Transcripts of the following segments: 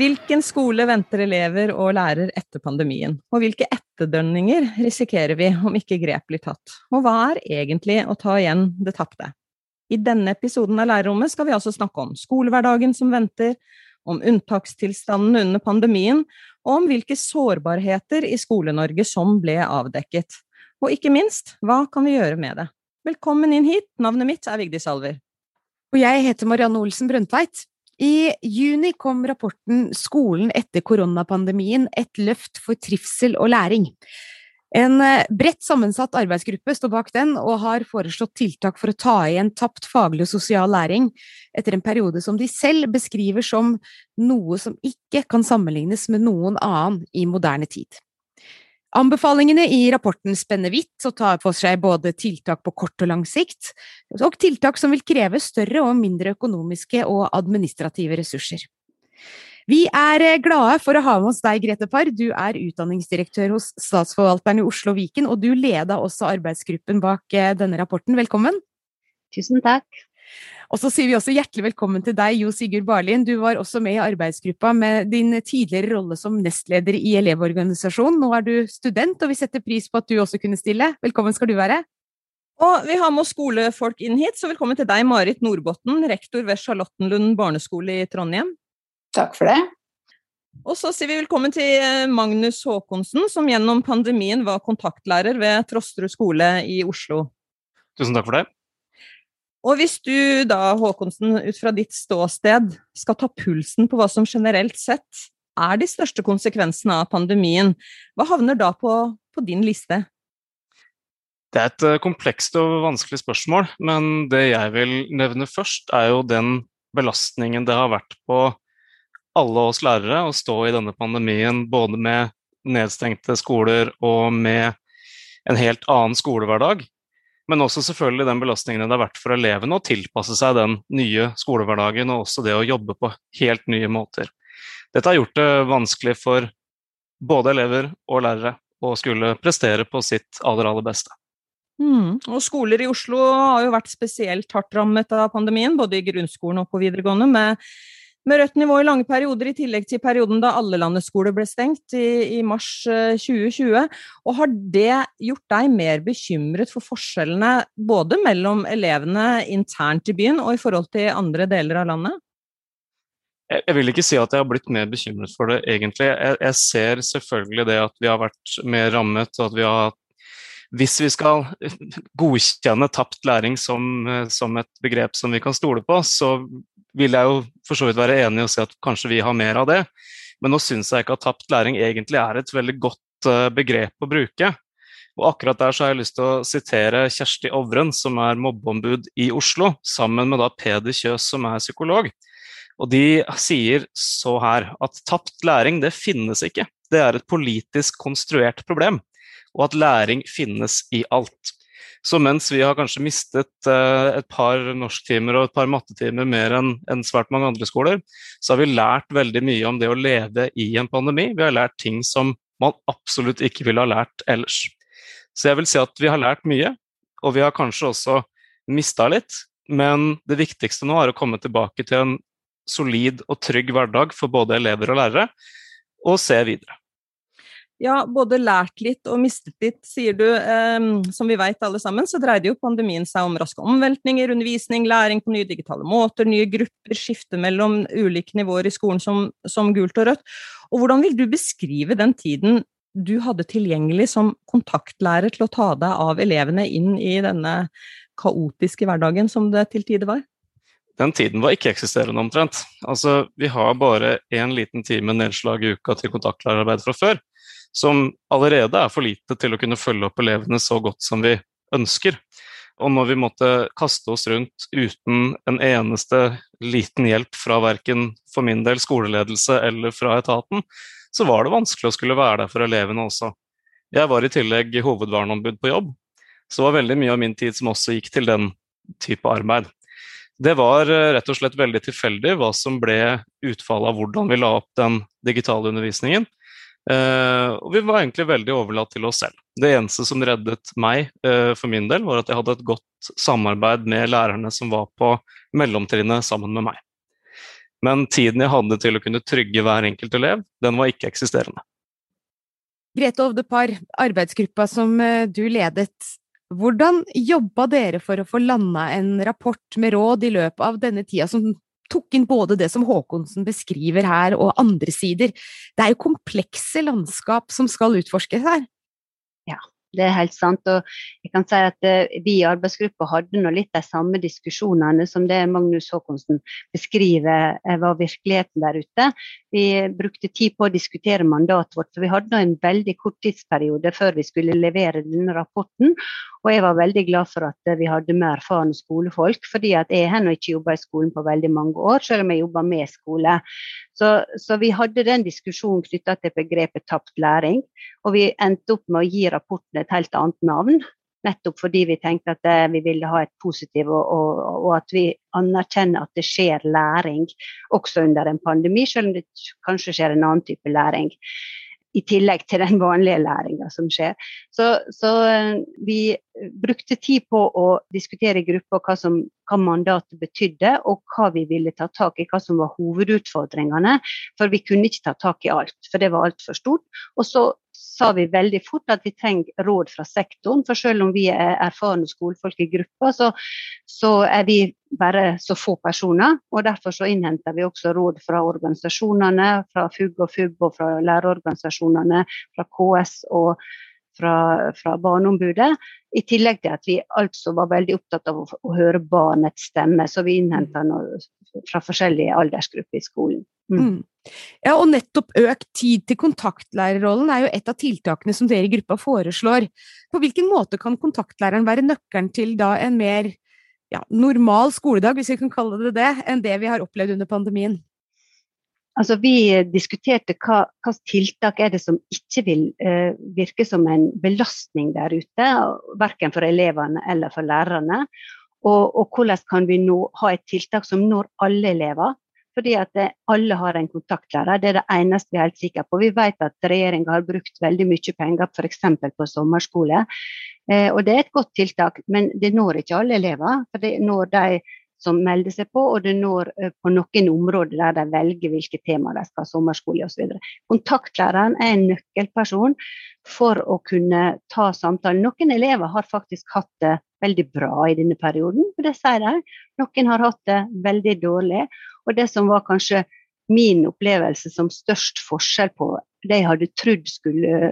Hvilken skole venter elever og lærer etter pandemien, og hvilke etterdønninger risikerer vi om ikke grep blir tatt, og hva er egentlig å ta igjen det tapte? I denne episoden av Lærerrommet skal vi altså snakke om skolehverdagen som venter, om unntakstilstanden under pandemien, og om hvilke sårbarheter i Skole-Norge som ble avdekket. Og ikke minst, hva kan vi gjøre med det? Velkommen inn hit, navnet mitt er Vigdis Salver. Og jeg heter Marianne Olsen Brøndtveit. I juni kom rapporten Skolen etter koronapandemien – et løft for trivsel og læring. En eh, bredt sammensatt arbeidsgruppe står bak den, og har foreslått tiltak for å ta igjen tapt faglig og sosial læring etter en periode som de selv beskriver som noe som ikke kan sammenlignes med noen annen i moderne tid. Anbefalingene i rapporten spenner vidt og tar for seg både tiltak på kort og lang sikt, og tiltak som vil kreve større og mindre økonomiske og administrative ressurser. Vi er glade for å ha med oss deg, Grete Parr. Du er utdanningsdirektør hos Statsforvalteren i Oslo og Viken, og du leda også arbeidsgruppen bak eh, denne rapporten. Velkommen! Tusen takk. Og så sier vi også hjertelig velkommen til deg, Jo Sigurd Barlien. Du var også med i arbeidsgruppa med din tidligere rolle som nestleder i Elevorganisasjonen. Nå er du student, og vi setter pris på at du også kunne stille. Velkommen skal du være. Og vi har med oss skolefolk inn hit, så velkommen til deg, Marit Nordbotten, rektor ved Charlottenlund barneskole i Trondheim. Takk for det. Og så sier vi velkommen til eh, Magnus Håkonsen, som gjennom pandemien var kontaktlærer ved Trosterud skole i Oslo. Tusen takk for det. Og hvis du da, Håkonsen, ut fra ditt ståsted, skal ta pulsen på hva som generelt sett er de største konsekvensene av pandemien, hva havner da på, på din liste? Det er et eh, komplekst og vanskelig spørsmål, men det jeg vil nevne først, er jo den belastningen det har vært på alle oss lærere å stå i denne pandemien, både med nedstengte skoler og med en helt annen skolehverdag. Men også selvfølgelig den belastningen det har vært for elevene å tilpasse seg den nye skolehverdagen, og også det å jobbe på helt nye måter. Dette har gjort det vanskelig for både elever og lærere å skulle prestere på sitt aller, aller beste. Mm. Og skoler i Oslo har jo vært spesielt hardt rammet av pandemien, både i grunnskolen og på videregående, med med rødt nivå i lange perioder, i tillegg til perioden da alle landets skoler ble stengt i, i mars 2020. Eh, og har det gjort deg mer bekymret for forskjellene både mellom elevene internt i byen og i forhold til andre deler av landet? Jeg vil ikke si at jeg har blitt mer bekymret for det, egentlig. Jeg, jeg ser selvfølgelig det at vi har vært mer rammet, og at vi har hvis vi skal godkjenne tapt læring som, som, et begrep som vi kan stole på, så vil jeg jo for så vidt være enig i å si at kanskje vi har mer av det. Men nå syns jeg ikke at tapt læring egentlig er et veldig godt uh, begrep å bruke. Og akkurat der så har jeg lyst til å sitere Kjersti Ovren, som er mobbeombud i Oslo, sammen med da Peder Kjøs, som er psykolog. Og de sier så her at tapt læring, det finnes ikke. Det er et politisk konstruert problem. Og at læring finnes i alt. Så mens vi har kanskje mistet eh, et par norsktimer og et par mattetimer mer enn svært mange andre skoler, så har vi lært veldig mye om det å leve i en pandemi. Vi har lært ting som man absolutt ikke ville ha lært ellers. Så jeg vil si at vi har lært mye, og vi har kanskje også mista litt. Men det viktigste nå er å komme tilbake til en solid og trygg hverdag for både elever og lærere, og se videre. Ja, både lært litt og mistet litt, sier du. Um, som vi vet alle sammen, så dreide jo pandemien seg om raske omveltninger, undervisning, læring på nye digitale måter, nye grupper, skifte mellom ulike nivåer i skolen som, som gult og rødt. Og hvordan vil du beskrive den tiden du hadde tilgjengelig som kontaktlærer til å ta deg av elevene inn i denne kaotiske hverdagen som det til tider var? Den tiden var ikke-eksisterende omtrent. Altså, vi har bare én liten time nedslag i uka til kontaktlærerarbeid fra før som allerede er for lite til å kunne følge opp elevene så godt som vi ønsker. Og når vi måtte kaste oss rundt uten en eneste liten hjelp fra verken for min del skoleledelse eller fra etaten, så var det vanskelig å skulle være der for elevene også. Jeg var i tillegg hovedverneombud på jobb, så var veldig mye av min tid som også gikk til den type arbeid. Det var eh, rett og slett veldig tilfeldig hva som ble utfallet av hvordan vi la opp den digitale undervisningen. Uh, og vi var egentlig veldig overlatt til oss selv. Det eneste som reddet meg uh, for min del, var at jeg hadde et godt samarbeid med lærerne som var på mellomtrinnet sammen med meg. Men tiden jeg hadde til å kunne trygge hver enkelt elev, den var ikke eksisterende. Grete Ovde Par, arbeidsgruppa som eh, du ledet, hvordan jobba dere for å få landa en rapport med råd i løpet av denne tida, som tok inn både det som Håkonsen beskriver her, og andre sider? Det er jo komplekse landskap som skal utforskes her. Det er helt sant. Og jeg kan si at uh, Vi i arbeidsgruppa hadde nå litt de samme diskusjonene som det Magnus Håkonsen beskriver uh, var virkeligheten der ute. Vi brukte tid på å diskutere mandatet vårt, for vi hadde en veldig kort tidsperiode før vi skulle levere denne rapporten. Og jeg var veldig glad for at vi hadde med erfarne skolefolk, fordi at jeg har ikke jobba i skolen på veldig mange år, selv om jeg jobber med skole. Så, så, vi hadde den diskusjonen knytta til begrepet tapt læring, og vi endte opp med å gi rapporten et helt annet navn. Nettopp fordi vi tenkte at eh, vi ville ha et positivt, og, og, og, at vi anerkjenner at det skjer læring også under en pandemi, selv om det kanskje skjer en annen type læring i tillegg til den vanlige læringa som skjer. Så, så, eh, vi brukte tid på å diskutere i gruppa hva, hva mandatet betydde, og hva vi ville ta tak i, hva som var hovedutfordringene. For vi kunne ikke ta tak i alt, for det var altfor stort. Og så sa vi veldig fort at vi trenger råd fra sektoren. For selv om vi er erfarne skolefolk i gruppa, så, så, er vi bare så få personer. og Derfor så innhenter vi også råd fra organisasjonene, fra FUG og FUB og fra lærerorganisasjonene, fra KS og fra, fra Barneombudet. I tillegg til at vi altså var veldig opptatt av å, å høre barnets stemme. Så vi innhenta noe fra forskjellige aldersgrupper i skolen. Mm. Mm. Ja, og nettopp økt tid til kontaktlærerrollen er jo et av tiltakene som dere i gruppa foreslår. På hvilken måte kan kontaktlæreren være nøkkelen til da en mer ja, normal skoledag, hvis vi kan kalle det det, enn det vi har opplevd under pandemien? Altså, vi diskuterte hva, hva tiltak er det som ikke vil eh, virke som en belastning der ute, verken for elevene eller for lærerne. Og, og hvordan kan vi nå ha et tiltak som når alle elever, fordi at alle har en kontaktlærer. Det er det eneste vi er helt sikre på. Vi vet at regjeringa har brukt veldig mye penger f.eks. på sommerskole. Eh, og det er et godt tiltak, men det når ikke alle elever. For det når de som melder seg på, og det når eh, på noen områder der de velger hvilke tema de skal ha sommerskole osv. Kontaktlæreren er en nøkkelperson for å kunne ta samtalen. Noen elever har faktisk hatt det veldig bra i denne perioden, for det sier de. Noen har hatt det veldig dårlig. Og det som var kanskje min opplevelse som størst forskjell på det jeg hadde trodd skulle,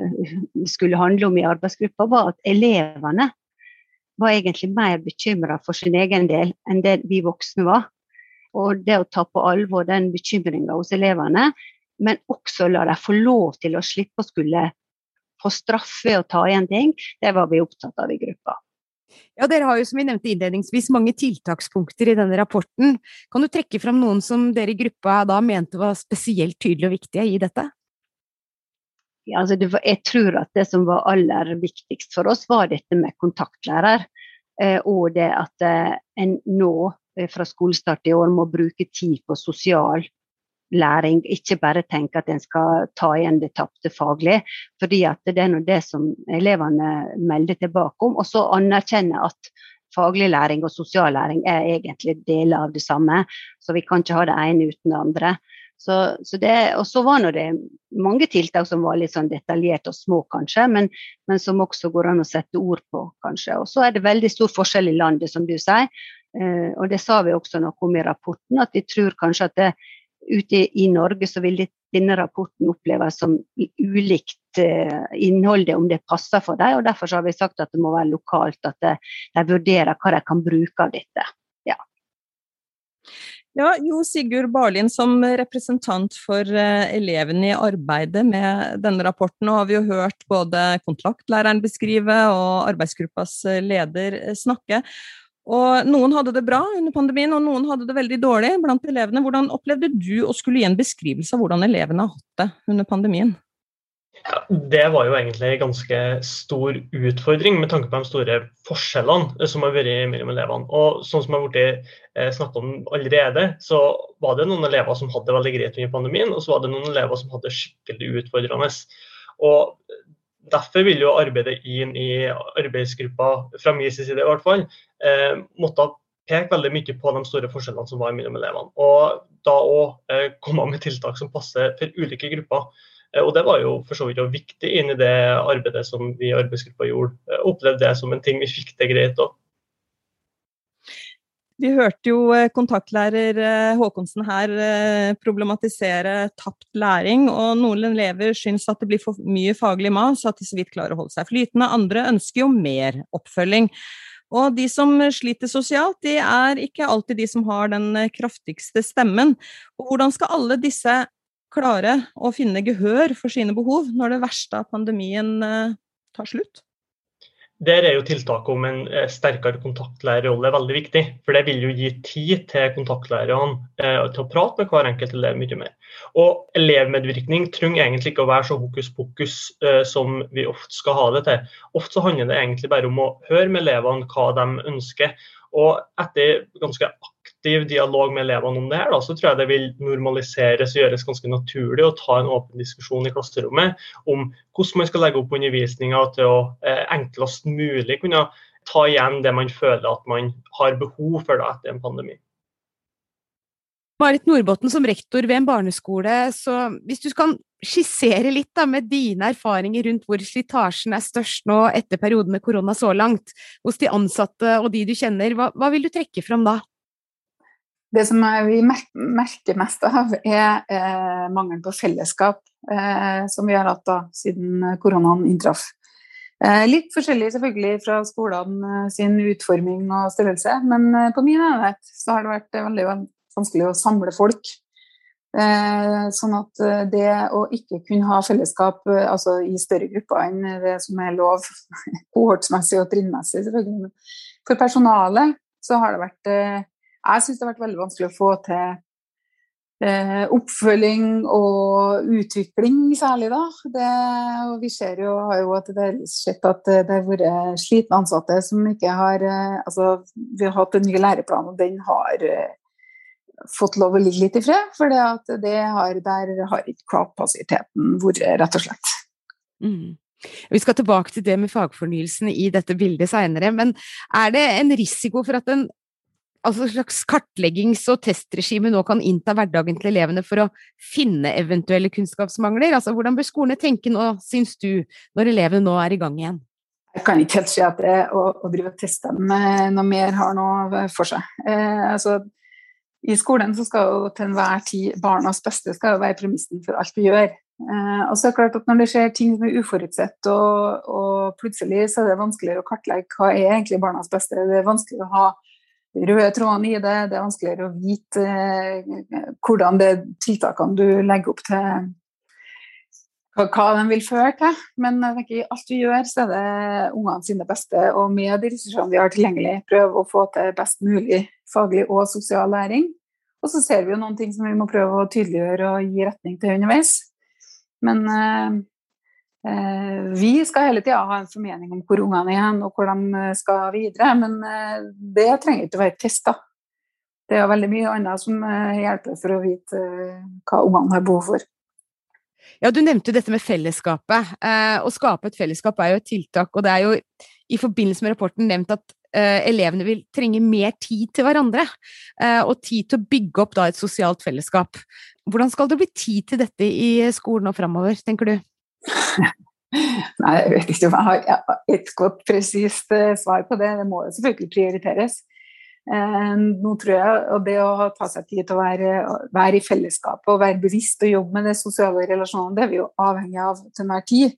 skulle handle om i arbeidsgruppa, var at elevene var egentlig mer bekymra for sin egen del enn det vi voksne var. Og det å ta på alvor den bekymringa hos elevene, men også la dem få lov til å slippe å skulle få straffe å ta igjen ting, det var vi opptatt av i gruppa. Ja, Dere har jo som vi nevnte innledningsvis mange tiltakspunkter i denne rapporten. Kan du trekke fram noen som dere i gruppa da mente var spesielt tydelige og viktige i dette? Ja, altså jeg tror at det som var aller viktigst for oss, var dette med kontaktlærer. Eh, og det at eh, en nå eh, fra skolestart i år må bruke tid på sosial læring. Ikke bare tenke at en skal ta igjen det tapte faglig. fordi at det er det som elevene melder tilbake om. Og så anerkjenne at faglig læring og sosial læring er egentlig deler av det samme. Så vi kan ikke ha det ene uten det andre. Så, så det, og så var det mange tiltak som var litt sånn detaljerte og små, kanskje, men, men, som også går an å sette ord på, kanskje. Og så er det veldig stor forskjell i landet, som du sier. Eh, og det sa vi også noe om i rapporten, at vi tror kanskje at det, ute i Norge så vil denne rapporten oppleves som ulikt uh, innholdet, om det passer for dem. og Derfor har vi sagt at det må være lokalt, at de, de vurderer hva de kan bruke av dette. Ja. Ja, Jo Sigurd Barlin, som representant for uh, elevene i arbeidet med denne rapporten, har vi jo hørt både kontaktlæreren beskrive og arbeidsgruppas eh, leder snakke. Og noen hadde det bra under pandemien, og noen hadde det veldig dårlig blant elevene. Hvordan opplevde du å skulle gi en beskrivelse av hvordan elevene har hatt det under pandemien? Ja, det var jo egentlig en ganske stor utfordring med tanke på de store forskjellene som har vært mellom elevene. Og sånn som jeg har blitt snakka snakket om allerede, så var det noen elever som hadde det veldig greit under pandemien, og så var det noen elever som hadde skikkelig utfordrende. Og Derfor vil jo arbeidet inn i arbeidsgruppa, fra min side i hvert fall, eh, måtte peke veldig mye på de store forskjellene som var mellom elevene. Og da òg eh, komme med tiltak som passer for ulike grupper. Eh, og Det var jo for så vidt viktig inn i det arbeidet som vi i arbeidsgruppa gjorde. Jeg eh, opplevde det som en ting vi fikk til greit òg. Vi hørte jo eh, kontaktlærer Håkonsen her problematisere tapt læring, og noen elever syns at det blir for mye faglig mas, at de så vidt klarer å holde seg flytende. Andre ønsker jo mer oppfølging. Og de som sliter sosialt, de er ikke alltid de som har den kraftigste stemmen. Og hvordan skal alle disse klare å finne gehør for sine behov når det verste av pandemien eh, tar slutt? Der er jo tiltaket om en eh, sterkere kontaktlærerrolle veldig viktig. For det vil jo gi tid til kontaktlærerne eh, til å prate med hver enkelt elev mye mer. Og elevmedvirkning trenger egentlig ikke å være så hokus pokus eh, som vi ofte skal ha det til. Ofte så handler det egentlig bare om å høre med elevene hva de ønsker. Og etter ganske aktiv dialog med elevene om det her, da, så tror jeg det vil normaliseres og gjøres ganske naturlig å ta en åpen diskusjon i klasserommet om hvordan man skal legge opp undervisninga til å eh, enklest mulig kunne ta igjen det man føler at man har behov for da, etter en pandemi. Marit Nordbotten, som rektor ved en barneskole, så hvis du kan skissere litt da, med dine erfaringer rundt hvor slitasjen er størst nå etter perioden med korona så langt, hos de ansatte og de du kjenner, hva, hva vil du trekke fram da? Det som vi merker mest av, er eh, mangelen på fellesskap, eh, som vi har hatt da, siden koronaen inntraff. Eh, litt forskjellig selvfølgelig fra skolene eh, sin utforming og størrelse, men eh, på min enhet så har det vært veldig vanskelig å samle folk. Eh, sånn at det å ikke kunne ha fellesskap altså i større grupper enn det som er lov, kohortsmessig og trinnmessig, selvfølgelig. For personalet så har det vært jeg syns det har vært veldig vanskelig å få til eh, oppfølging og utvikling, særlig da. Det, og vi ser jo, har jo at det sett at det har vært slitne ansatte som ikke har eh, Altså, vi har hatt en ny læreplan, og den har eh, fått lov å ligge litt i fred. For har, der har ikke kapasiteten vært, rett og slett. Mm. Vi skal tilbake til det med fagfornyelsen i dette bildet seinere, men er det en risiko for at en altså slags kartleggings- og testregime nå kan innta hverdagen til elevene for å finne eventuelle kunnskapsmangler? Altså, hvordan bør skolene tenke nå, syns du, når elevene nå er i gang igjen? Jeg kan ikke helt si at det å, å drive og teste dem noe mer har noe for seg. Eh, altså, I skolen så skal jo til enhver tid barnas beste skal jo være premissen for alt vi gjør. Eh, og så er det klart at Når det skjer ting som er uforutsett, og, og plutselig så er det vanskeligere å kartlegge hva er egentlig barnas beste. Det er vanskeligere å ha røde trådene i det. Det er vanskeligere å vite eh, hvordan det tiltakene du legger opp til hva de vil føre til. Men jeg tenker, i alt vi gjør, så er det ungene sine beste. Og med de ressursene vi har tilgjengelig, prøve å få til best mulig faglig og sosial læring. Og så ser vi jo noen ting som vi må prøve å tydeliggjøre og gi retning til underveis. Men Eh, vi skal hele tida ha en formening om hvor ungene er og hvor de eh, skal videre, men eh, det trenger ikke å være testa. Det er veldig mye annet som hjelper for å vite hva ungene har behov for. Ja, Du nevnte dette med fellesskapet. Å skape et fellesskap er jo et tiltak. Og det er jo i forbindelse med rapporten nevnt at elevene vil trenge mer tid til hverandre. Og tid til å bygge opp da et sosialt fellesskap. Hvordan skal det bli tid til dette i skolen og framover, tenker du? Nei, jeg vet ikke om jeg har et godt, presist eh, svar på det. Det må jo selvfølgelig prioriteres. Eh, nå tror jeg, og Det å ta seg tid til å være, være i fellesskapet og være bevisst og jobbe med det sosiale relasjonene, det er vi jo avhengig av til enhver tid.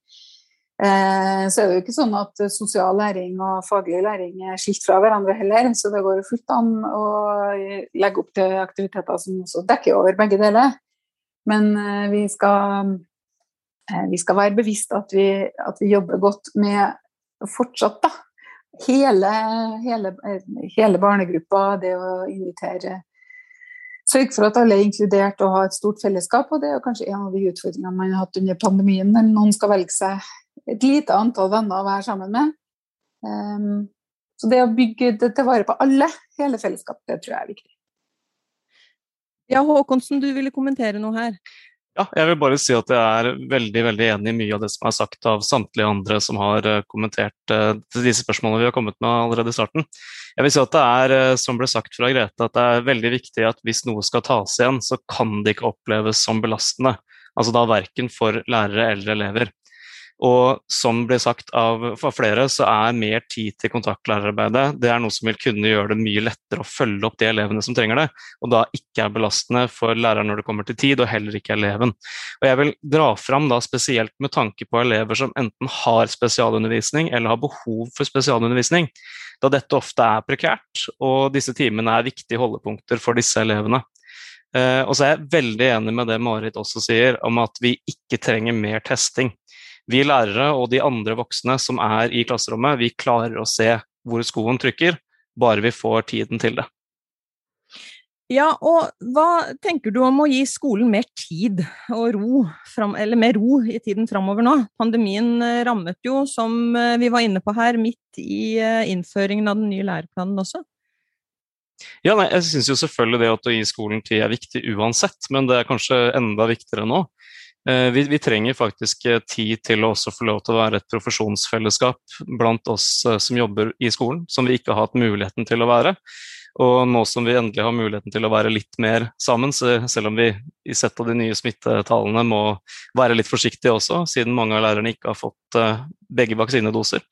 Eh, så er det jo ikke sånn at sosial læring og faglig læring er skilt fra hverandre heller. Så det går jo fullt an å legge opp til aktiviteter som også dekker over begge deler. Men vi skal vi skal være bevisst at vi, at vi jobber godt med fortsatt da, hele, hele, hele, barnegruppa. Det å invitere sørge for at alle er inkludert og har et stort fellesskap. Og det er kanskje en av de utfordringene man har hatt under pandemien, når noen skal velge seg et lite antall venner å være sammen med. Um, så det å bygge det til vare på alle, hele fellesskapet, det tror jeg er viktig. Ja, Håkonsen, du ville kommentere noe her? Ja, jeg vil bare si at jeg er veldig veldig enig i mye av det som er sagt av samtlige andre som har eh, kommentert uh, disse spørsmålene vi har kommet med allerede i starten. Jeg vil si at det er, uh, som ble sagt fra Grete, at det er veldig viktig at hvis noe skal tas igjen, så kan det ikke oppleves som belastende. Altså da verken for lærere eller elever. Og som blir sagt av flere, så er mer tid til kontaktlærerarbeidet det er noe som vil kunne gjøre det mye lettere å følge opp de elevene som trenger det, og da ikke er belastende for læreren når det kommer til tid, og heller ikke eleven. Og Jeg vil dra fram da spesielt med tanke på elever som enten har spesialundervisning eller har behov for spesialundervisning, da dette ofte er prekært, og disse timene er viktige holdepunkter for disse elevene. Uh, og så er jeg veldig enig med det Marit også sier, om at vi ikke trenger mer testing vi lærere og de andre voksne som er i klasserommet, vi klarer å se hvor skoen trykker, bare vi får tiden til det. Ja, og hva tenker du om å gi skolen mer tid og ro, fram, eller mer ro i tiden framover nå? Pandemien eh, rammet jo, som eh, vi var inne på her, midt i eh, innføringen av den nye læreplanen også. Ja, nei, jeg syns jo selvfølgelig det at å gi skolen tid er viktig uansett, men det er kanskje enda viktigere nå. Eh, vi, vi, trenger faktisk eh, tid til å også få lov til å være et profesjonsfellesskap blant oss eh, som jobber i skolen, som vi ikke har hatt muligheten til å være. Og nå som vi endelig har muligheten til å være litt mer sammen, selv om vi i sett av de nye smittetallene må være litt forsiktige også, siden mange av lærerne ikke har fått begge vaksinedoser.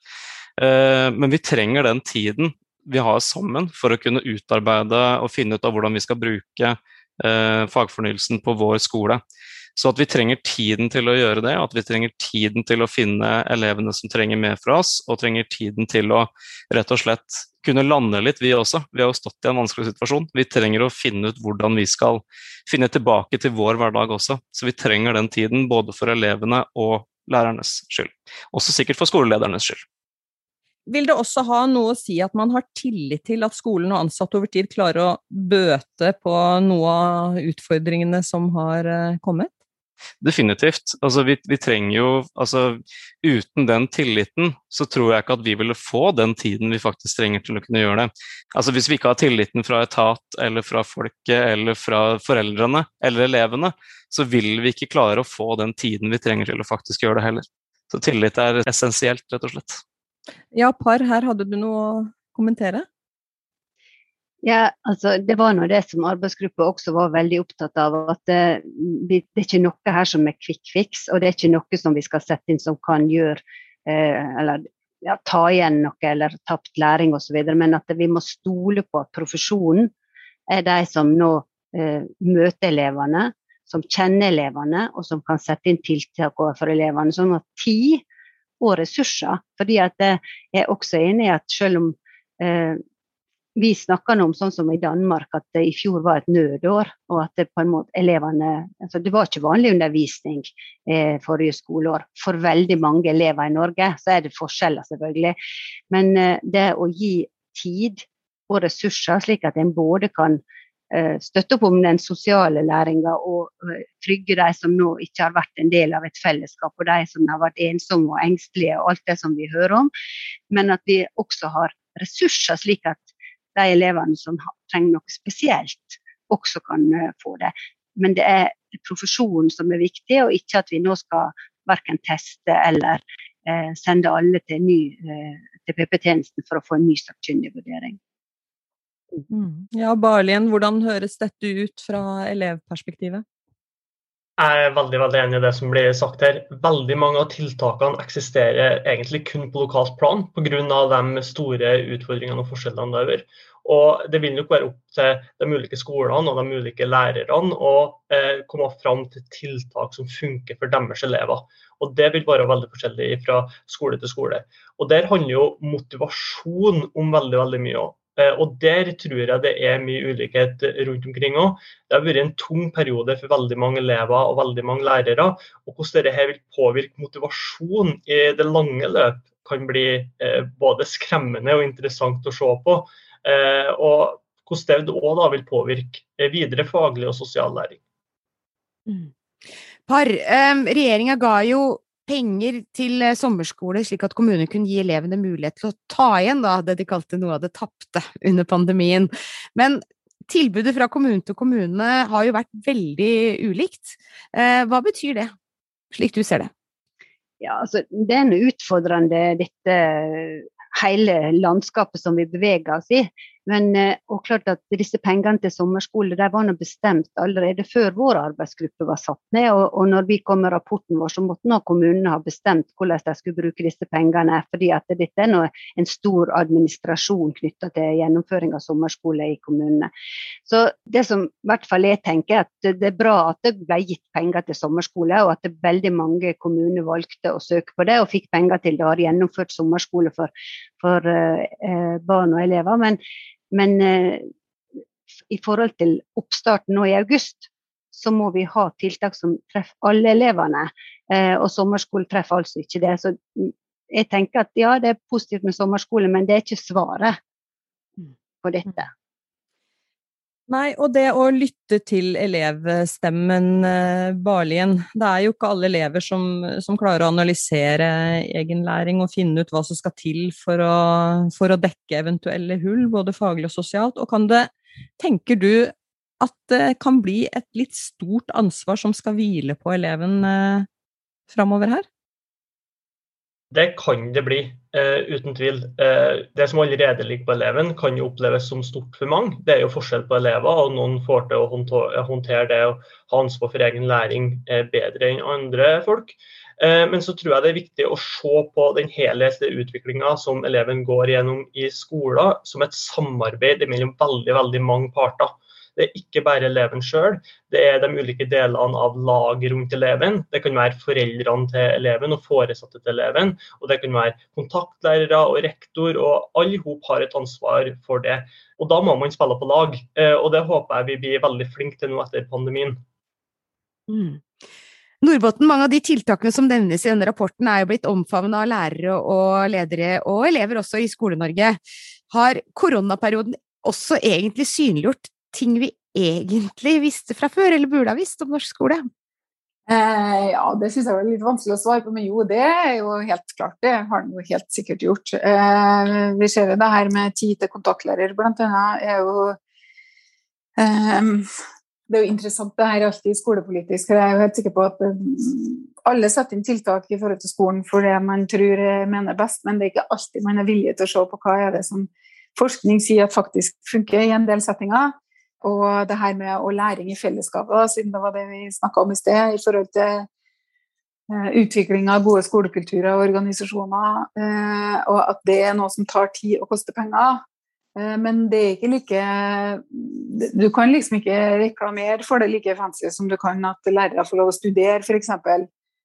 Men vi trenger den tiden vi har sammen for å kunne utarbeide og finne ut av hvordan vi skal bruke fagfornyelsen på vår skole. Så at vi trenger tiden til å gjøre det, at vi trenger tiden til å finne elevene som trenger mer fra oss, og trenger tiden til å rett og slett kunne lande litt, vi også. Vi har jo stått i en vanskelig situasjon. Vi trenger å finne ut hvordan vi skal finne tilbake til vår hverdag også. Så vi trenger den tiden både for elevene og lærernes skyld. Også sikkert for skoleledernes skyld. Vil det også ha noe å si at man har tillit til at skolen og ansatte over tid klarer å bøte på noe av utfordringene som har eh, kommet? Definitivt. Altså, vi, vi, trenger jo altså, Uten den tilliten så tror jeg ikke at vi ville få den tiden vi faktisk trenger til å kunne gjøre det. Altså, hvis vi ikke har tilliten fra etat eller fra folket eller fra foreldrene eller elevene, så vil vi ikke klare å få den tiden vi trenger til å faktisk gjøre det heller. Så tillit er essensielt, rett og slett. Ja, par, her hadde du noe å kommentere? Ja, altså Det var nå det som arbeidsgruppa også var veldig opptatt av. At det, det, er ikke noe her som er quick fix, og det er ikke noe som vi skal sette inn som kan gjøre eh, eller ja, ta igjen noe eller tapt læring osv. Men at vi må stole på at profesjonen er de som nå eh, møter elevene, som kjenner elevene, og som kan sette inn tiltak overfor elevene. Sånn at tid og ressurser. fordi at Jeg er også enig i at selv om eh, vi snakker nå om sånn som i Danmark, at det i fjor var et nødår. og at det på en måte elevene, altså Det var ikke vanlig undervisning eh, forrige skoleår. For veldig mange elever i Norge så er det forskjeller, selvfølgelig. Men eh, det å gi tid og ressurser, slik at en både kan eh, støtte opp om den sosiale læringa og eh, trygge de som nå ikke har vært en del av et fellesskap, og de som har vært ensomme og engstelige og alt det som vi hører om. Men at vi også har ressurser, slik at de elevene som trenger noe spesielt, også kan eh, få det. Men det er profesjonen som er viktig, og ikke at vi nå skal verken teste eller eh, sende alle til, eh, til PP-tjenesten for å få en ny sakkyndig vurdering. Mm. Ja, Barlien, hvordan høres dette ut fra elevperspektivet? Jeg er veldig veldig enig i det som blir sagt her. Veldig mange av tiltakene eksisterer egentlig kun på lokalt plan pga. de store utfordringene og forskjellene det er. Og Det vil nok være opp til de ulike skolene og de ulike lærerne å eh, komme fram til tiltak som funker for deres elever. Og Det vil være veldig forskjellig fra skole til skole. Og Der handler jo motivasjon om veldig veldig mye òg. Eh, og Der tror jeg det er mye ulikhet rundt omkring òg. Det har vært en tung periode for veldig mange elever og veldig mange lærere. og Hvordan dette vil påvirke motivasjonen i det lange løp, kan bli eh, både skremmende og interessant å se på. Eh, og hvordan det òg vil påvirke videre faglig og sosial læring. Mm. Par, eh, regjeringa ga jo penger til sommerskole, slik at kommunen kunne gi elevene mulighet til å ta igjen da, det de kalte noe av det tapte under pandemien. Men tilbudet fra kommune til kommune har jo vært veldig ulikt. Eh, hva betyr det, slik du ser det? Ja, altså, det er en utfordrende dette hele landskapet som vi beveger oss i. Men eh, og klart at disse pengene til sommerskole de var bestemt allerede før vår arbeidsgruppe var satt ned. Og, og når vi kom med rapporten vår, så måtte kommunene ha bestemt hvordan de skulle bruke disse pengene. fordi at dette er en stor administrasjon knytta til gjennomføring av sommerskole i kommunene. Så det som i hvert fall jeg tenker, at det er bra at det ble gitt penger til sommerskole, og at veldig mange kommuner valgte å søke på det og fikk penger til det. Har gjennomført sommerskole for, for eh, barn og elever. men men eh, i forhold til oppstarten nå i august, så må vi ha tiltak som treffer alle elevene. Eh, og sommerskole treffer altså ikke det. Så jeg tenker at ja, det er positivt med sommerskole, men det er ikke svaret på dette. Nei, og det å lytte til elevstemmen, eh, Barlien. Det er jo ikke alle elever som, som, klarer å analysere egenlæring og finne ut hva som skal til for å, for å dekke eventuelle hull, både faglig og sosialt. Og det, tenker du at det kan bli et litt stort ansvar som skal hvile på eleven eh, framover her? Det kan det bli, uh, uten tvil. Uh, det som allerede ligger på eleven, kan jo oppleves som stort for mange. Det er jo forskjell på elever, og noen får til å håndtere det og ha ansvar for egen læring uh, bedre enn andre folk. Men så tror jeg det er viktig å se på den helhetlige utviklinga som eleven går gjennom i skolen, som et samarbeid mellom veldig, veldig mange parter. Det er ikke bare eleven sjøl, det er de ulike delene av laget rundt eleven. Det kan være foreldrene til eleven og foresatte til eleven. Og det kan være kontaktlærere og rektor, og alle sammen har et ansvar for det. Og da må man spille på lag, eh, og det håper jeg vi blir veldig flinke til nå etter pandemien. Mm. Nordbotten, mange av de tiltakene som nevnes i denne rapporten er jo blitt omfavnet av lærere og ledere og elever også i Skole-Norge. Har koronaperioden også egentlig synliggjort ting vi egentlig visste fra før, eller burde ha visst om norsk skole? Eh, ja, det syns jeg var litt vanskelig å svare på, men jo, det er jo helt klart. Det har den jo helt sikkert gjort. Eh, vi ser jo det her med tid til kontaktlærer, blant annet, er jo eh, Det er jo interessant det her alltid skolepolitisk. Jeg er jo helt sikker på at eh, alle setter inn tiltak i forhold til skolen for det man tror mener best, men det er ikke alltid man er villig til å se på hva er det som forskning sier at faktisk funker i en del settinger. Og det her med å læring i fellesskapet, siden det var det vi snakka om i sted, i forhold til uh, utvikling av gode skolekulturer og organisasjoner, uh, og at det er noe som tar tid og koster penger. Uh, men det er ikke like Du kan liksom ikke reklamere for det like fancy som du kan at lærere får lov å studere, f.eks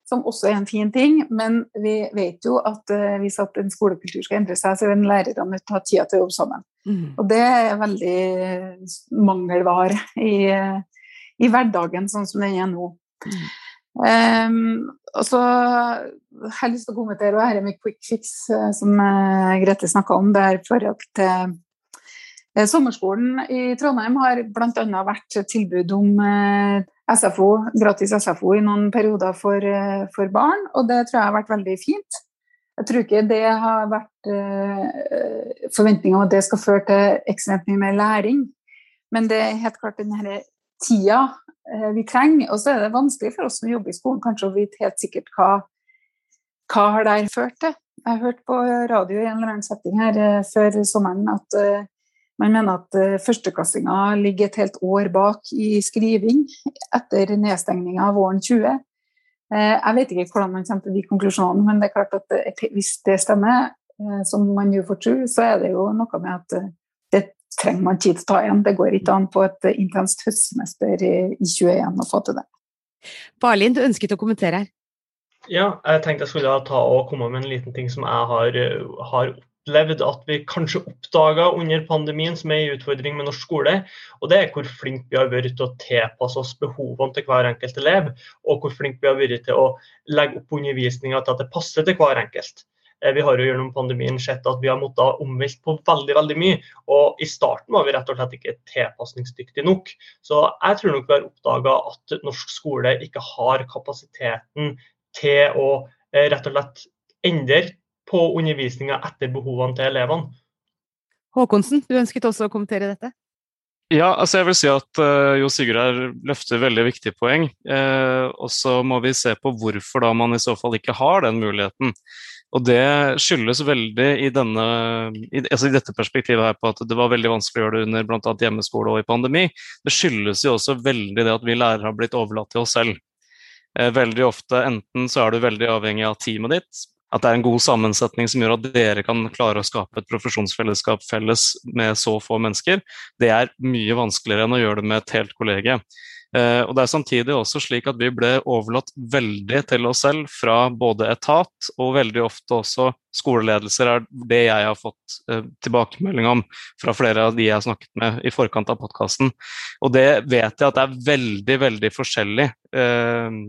som også er en fin ting. Men vi vet jo at uh, hvis at en skolekultur skal endre seg, så er lærerne nødt til å ha tida til å jobbe sammen. Mm. Og det er veldig mangelvare i, i, hverdagen sånn som den er nå. Mm. Um, og så har jeg lyst til å kommentere dette med quick fix, uh, som uh, Grete snakka om. Det er forhold til Sommerskolen i Trondheim har bl.a. vært tilbud om SFO, gratis SFO i noen perioder for, eh, for, barn, og det tror jeg har vært veldig fint. Jeg tror ikke det har vært eh, forventninger om at det skal føre til ekstremt mye mer læring, men det er helt klart denne tida eh, vi trenger. Og så er det vanskelig for oss som jobber i skolen kanskje å vite helt sikkert hva, hva har det ført til. Jeg hørte på radio i en eller annen setting her eh, før sommeren at man mener at uh, førsteklassinger ligger et helt år bak i skriving etter nedstengninga våren 20. Eh, jeg vet ikke hvordan man kommer til de konklusjonene, men det er klart at eh, hvis det stemmer, som man jo får tro, så er det jo noe med at det trenger man tid til å ta igjen. Det går ikke an på et intenst høstsemester i 21 å få til det. Barlin, du ønsket å kommentere her. Ja, jeg tenkte jeg skulle ta og komme med en liten ting som jeg har, har opplevd at vi kanskje oppdaga under pandemien som er en utfordring med norsk skole. Og det er hvor flinke vi har vært til å tilpasse oss behovene til hver enkelt elev. Og hvor flinke vi har vært til å legge opp undervisninga til at det passer til hver enkelt. Vi har jo gjennom pandemien sett at vi har måttet omvelte på veldig veldig mye. Og i starten var vi rett og slett ikke tilpasningsdyktige nok. Så jeg tror nok vi har oppdaga at norsk skole ikke har kapasiteten til å rett og slett endre på undervisninga etter behovene til elevene. Håkonsen, du ønsket også å kommentere dette? Ja, altså jeg vil si at uh, Jo Sigurd her løfter veldig viktige poeng. Uh, og så må vi se på hvorfor da man i så fall ikke har den muligheten. Og Det skyldes veldig i, denne, i, altså i dette perspektivet her på at det var veldig vanskelig å gjøre det under bl.a. hjemmeskole og i pandemi. Det skyldes jo også veldig det at vi lærere har blitt overlatt til oss selv. Uh, veldig ofte enten så er du veldig avhengig av teamet ditt, at det er en god sammensetning som gjør at dere kan klare å skape et profesjonsfellesskap felles med så få mennesker, det er mye vanskeligere enn å gjøre det med et helt kollege. Uh, og Det er samtidig også slik at vi ble overlatt veldig til oss selv fra både etat og veldig ofte også skoleledelser, er det jeg har fått uh, tilbakemelding om fra flere av de jeg har snakket med i forkant av podkasten. Og det vet jeg at det er veldig, veldig forskjellig eh,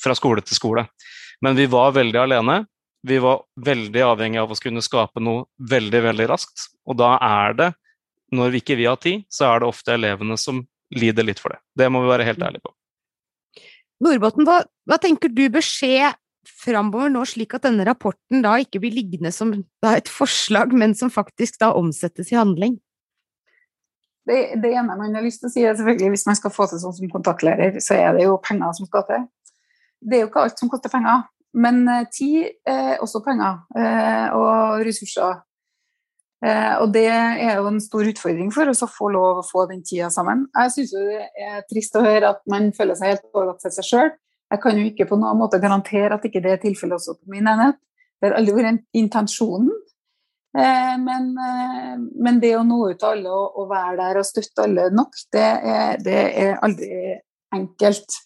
fra skole til skole. Men vi var veldig alene. Vi var veldig avhengig av å kunne skape noe veldig, veldig raskt. Og da er det, når vi ikke vi har tid, så er det ofte elevene som lider litt for det. Det må vi være helt ærlige på. Nordbotten, hva, hva tenker du bør skje framover nå, slik at denne rapporten da ikke blir liggende som et forslag, men som faktisk da omsettes i handling? Det, det, ene man har lyst til å si, er selvfølgelig hvis man skal få til sånn som kontaktlærer, så er det jo penger som skal til. Det er jo ikke alt som koster penger. Men eh, tid er også penger eh, og ressurser. Eh, og det er jo en stor utfordring for oss å få lov å få den tida sammen. Jeg syns det er trist å høre at man føler seg helt overlatt til seg sjøl. Jeg kan jo ikke på noen måte garantere at ikke det er tilfellet også på min enhet. Det har aldri vært intensjonen. Men, men, det å nå ut til alle og, være der og støtte alle nok, det er, det er aldri enkelt.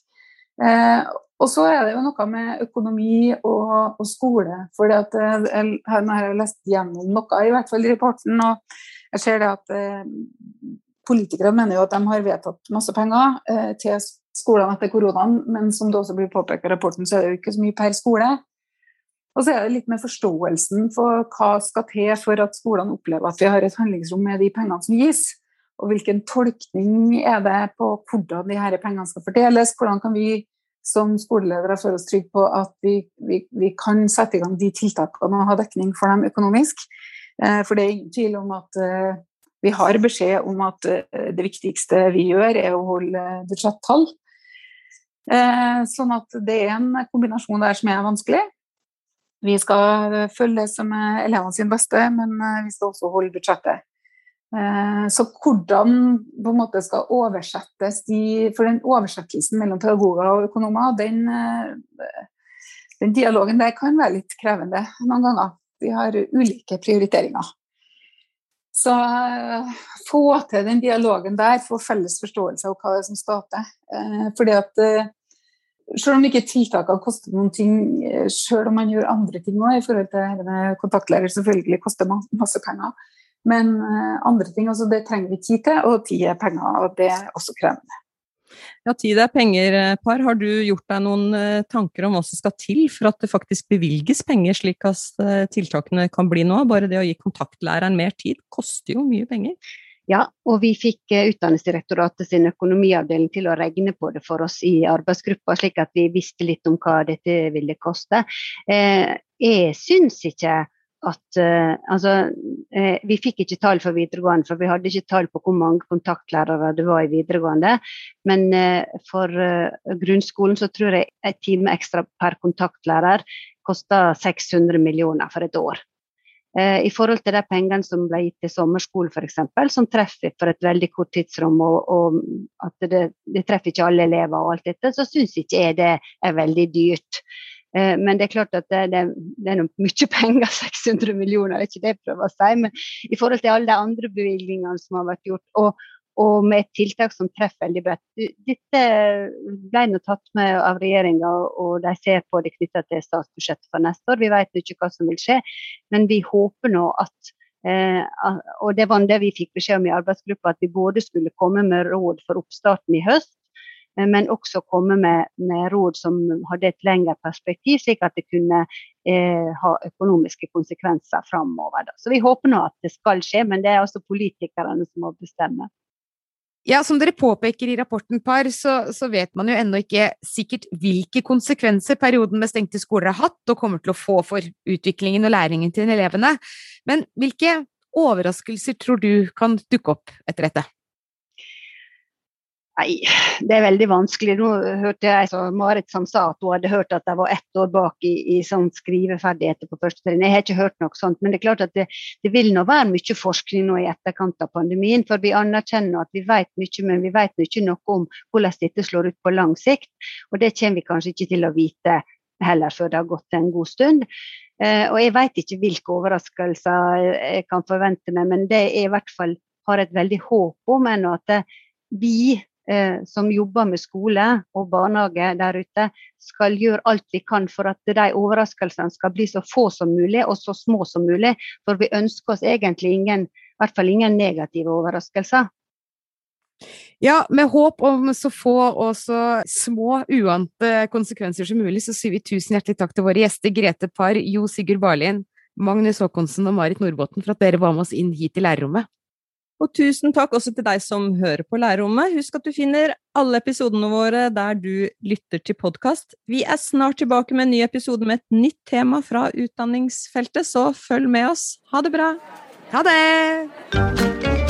Og så er det jo noe med økonomi og, og skole. For jeg, jeg, har lest gjennom noe, i hvert fall i rapporten, og jeg ser det at eh, politikere mener jo at de har vedtatt masse penger eh, til skolene etter koronaen, men som det også blir påpekt i rapporten, så er det jo ikke så mye per skole. Og så er det litt med forståelsen for hva skal til for at skolene opplever at vi har et handlingsrom med de pengene som gis. Og hvilken tolkning er det på hvordan de her pengene skal fordeles. Hvordan kan vi som skoleledere føler oss trygge på at vi, vi, vi, kan sette i gang de tiltakene og ha dekning for dem økonomisk. Eh, for det er ingen tvil om at eh, vi har beskjed om at eh, det viktigste vi gjør, er å holde budsjettall. Sånn at det er en kombinasjon der som er vanskelig. Vi skal følge det som er elevene sin beste, men vi skal også holde budsjettet. Eh, så hvordan på en måte skal oversettes de For den oversettelsen mellom pedagoger og økonomer, den, eh, den dialogen der kan være litt krevende noen ganger. Vi har ulike prioriteringer. Så eh, få til den dialogen der, få felles forståelse av hva det er som skal til. Fordi at selv om ikke tiltakene koster noen ting, selv om man gjør andre ting òg i forhold til kontaktlærer, selvfølgelig koster masse penger, men eh, andre ting, altså det trenger vi tid til, og tid er penger, og det er også krevende. Ja, tid er penger, eh, par. Har du gjort deg noen eh, tanker om hva som skal til for at det faktisk bevilges penger, slik at tiltakene kan bli nå? Bare det å gi kontaktlæreren mer tid koster jo mye penger. Ja, og vi fikk Utdanningsdirektoratet sin økonomiavdeling til å regne på det for oss i arbeidsgruppa, slik at vi visste litt om hva dette ville koste. Jeg syns ikke at uh, altså, uh, Vi fikk ikke tall for videregående, for vi hadde ikke tall på hvor mange kontaktlærere det var i videregående. Men uh, for grunnskolen så tror jeg en time ekstra per kontaktlærer kosta 600 millioner for et år. I forhold til de pengene som ble gitt til sommerskole f.eks., som treffer for et veldig kort tidsrom, og, og at det, det, treffer ikke alle elever og alt dette, så syns ikke jeg det er veldig dyrt. Eh, men det er klart at det, det, det er mye penger, 600 millioner, det er ikke det jeg prøver å si. Men i forhold til alle de andre bevilgningene som har vært gjort, og, og med et tiltak som treffer veldig bredt. Dette ble nå tatt med av regjeringa, og de ser på det knytta til statsbudsjettet for neste år. Vi vet ikke hva som vil skje, men vi håper nå at eh, og det var det vi fikk beskjed om i arbeidsgruppa, at vi både skulle komme med råd for oppstarten i høst, men også komme med, med, råd som hadde et lengre perspektiv, slik at det kunne eh, ha økonomiske konsekvenser framover. Så vi håper nå at det skal skje, men det er altså politikerne som må bestemme. Ja, Som dere påpeker i rapporten PAR, så, så, vet man jo ennå ikke sikkert hvilke konsekvenser perioden med stengte skoler har hatt og kommer til å få for utviklingen og læringen til elevene. Men hvilke overraskelser tror du kan dukke opp etter dette? Nei, det er veldig vanskelig. Nå hørte jeg så Marit som sa at hun hadde hørt at jeg var ett år bak i, i sånn skriveferdigheter på første trinn. Jeg har ikke hørt noe sånt, men det er klart at det, det, vil nå være mye forskning nå i etterkant av pandemien. For vi anerkjenner at vi vet mye, men vi vet ikke noe om hvordan dette slår ut på lang sikt. Og det kommer vi kanskje ikke til å vite heller før det har gått en god stund. Eh, og jeg vet ikke hvilke overraskelser jeg kan forvente meg, men det jeg i hvert fall har et veldig håp om, er at vi som jobber med skole og barnehage der ute, skal gjøre alt vi kan for at de overraskelsene skal bli så få som mulig og så små som mulig. For vi ønsker oss egentlig ingen, i hvert fall ingen negative overraskelser. Ja, med håp om så få og så små uante konsekvenser som mulig, så sier vi tusen hjertelig takk til våre gjester Grete Parr, Jo Sigurd Barlien, Magnus Håkonsen og Marit Nordbotten for at dere var med oss inn hit i lærerrommet. Og tusen takk også til deg som hører på Lærerrommet. Husk at du finner alle episodene våre der du lytter til podkast. Vi er snart tilbake med en ny episode med et nytt tema fra utdanningsfeltet, så følg med oss. Ha det bra! Ha det!